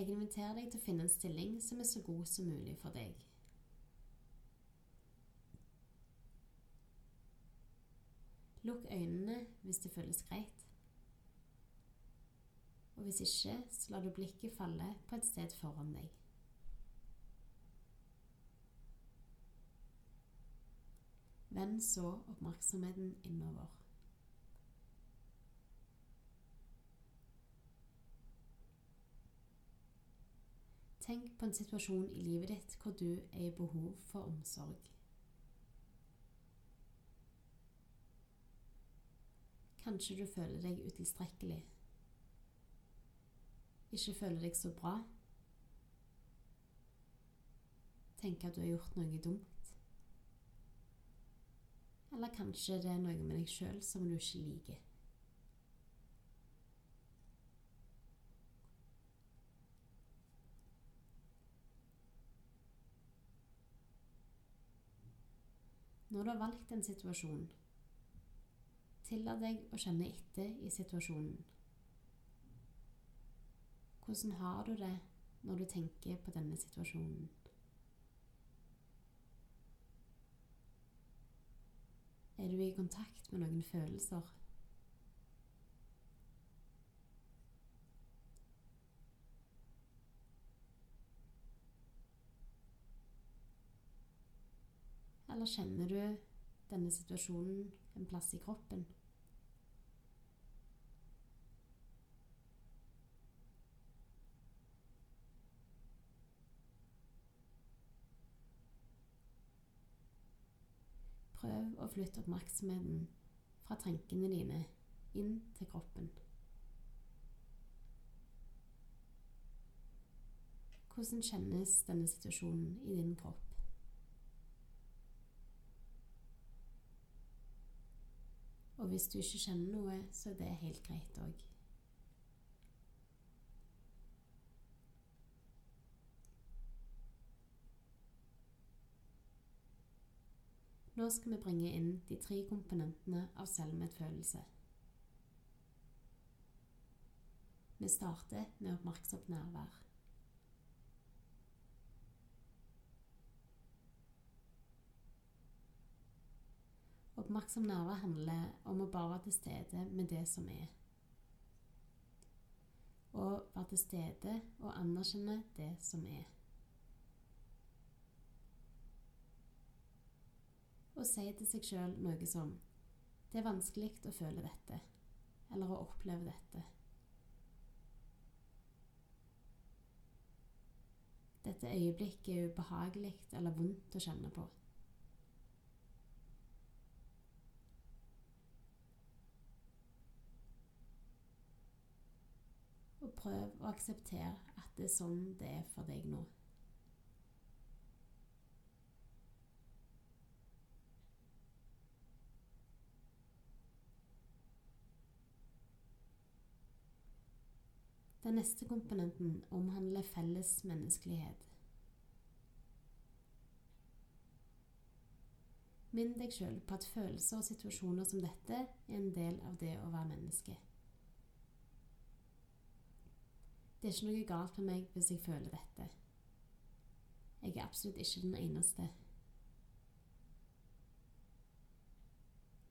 Jeg inviterer deg til å finne en stilling som er så god som mulig for deg. Lukk øynene hvis det føles greit. Og hvis ikke, så lar du blikket falle på et sted foran deg. Vend så oppmerksomheten innover. Tenk på en situasjon i livet ditt hvor du er i behov for omsorg. Kanskje du føler deg utilstrekkelig. Ikke føler deg så bra. Tenker at du har gjort noe dumt. Eller kanskje det er noe med deg sjøl som du ikke liker. Når du har valgt en situasjon, tillat deg å kjenne etter i situasjonen. Hvordan har du det når du tenker på denne situasjonen? Er du i kontakt med noen følelser? Eller kjenner du denne situasjonen en plass i kroppen? Prøv å flytte oppmerksomheten fra tankene dine inn til kroppen. Hvordan kjennes denne situasjonen i din kropp? Og hvis du ikke kjenner noe, så er det helt greit òg. Nå skal vi bringe inn de tre komponentene av selvmedfølelse. Vi starter med oppmerksomt nærvær. Oppmerksom nerve handler om å bare være til stede med det som er. Å være til stede og anerkjenne det som er. Å si til seg sjøl noe som Det er vanskelig å føle dette, eller å oppleve dette. Dette øyeblikket er ubehagelig eller vondt å kjenne på. Og prøv å akseptere at det er sånn det er for deg nå. Den neste komponenten omhandler felles menneskelighet. Minn deg sjøl på at følelser og situasjoner som dette er en del av det å være menneske. Det er ikke noe galt med meg hvis jeg føler dette. Jeg er absolutt ikke den eneste.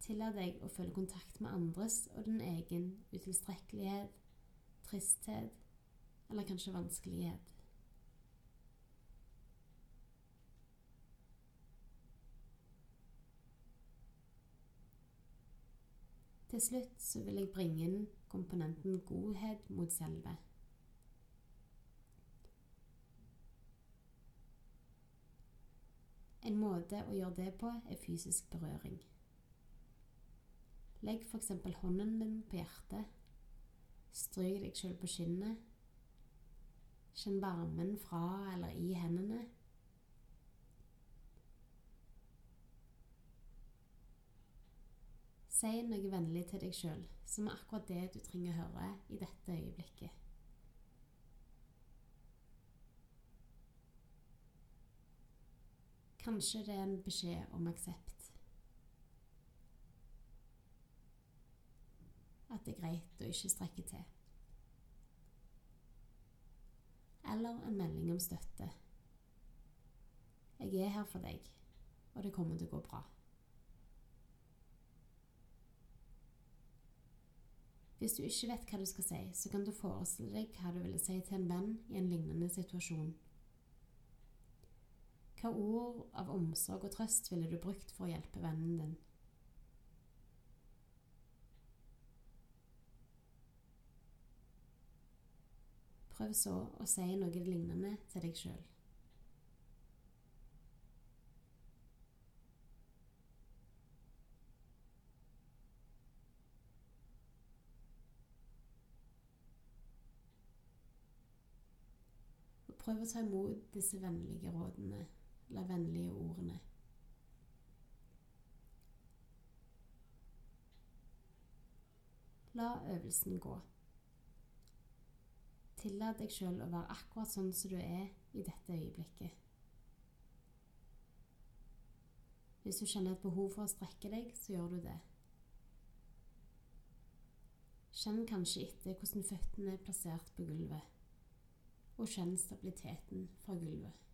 Tillat deg å føle kontakt med andres og din egen utilstrekkelighet, tristhet eller kanskje vanskelighet. Til slutt så vil jeg bringe inn komponenten godhet mot selve. En måte å gjøre det på er fysisk berøring. Legg f.eks. hånden din på hjertet. Stryk deg sjøl på skinnet. Kjenn varmen fra eller i hendene. Si noe vennlig til deg sjøl, som er akkurat det du trenger å høre i dette øyeblikket. Kanskje det er en beskjed om aksept. At det er greit å ikke strekke til. eller en melding om støtte. Jeg er her for deg, og det kommer til å gå bra. Hvis du ikke vet hva du skal si, så kan du forestille deg hva du ville si til en venn i en lignende situasjon. Hva ord av omsorg og trøst ville du brukt for å hjelpe vennen din? Prøv så å si noe lignende til deg sjøl. Prøv å ta imot disse vennlige rådene, eller vennlige ordene. La øvelsen gå. Tillat deg sjøl å være akkurat sånn som du er i dette øyeblikket. Hvis du kjenner et behov for å strekke deg, så gjør du det. Kjenn kanskje etter hvordan føttene er plassert på gulvet og kjenn stabiliteten fra gulvet.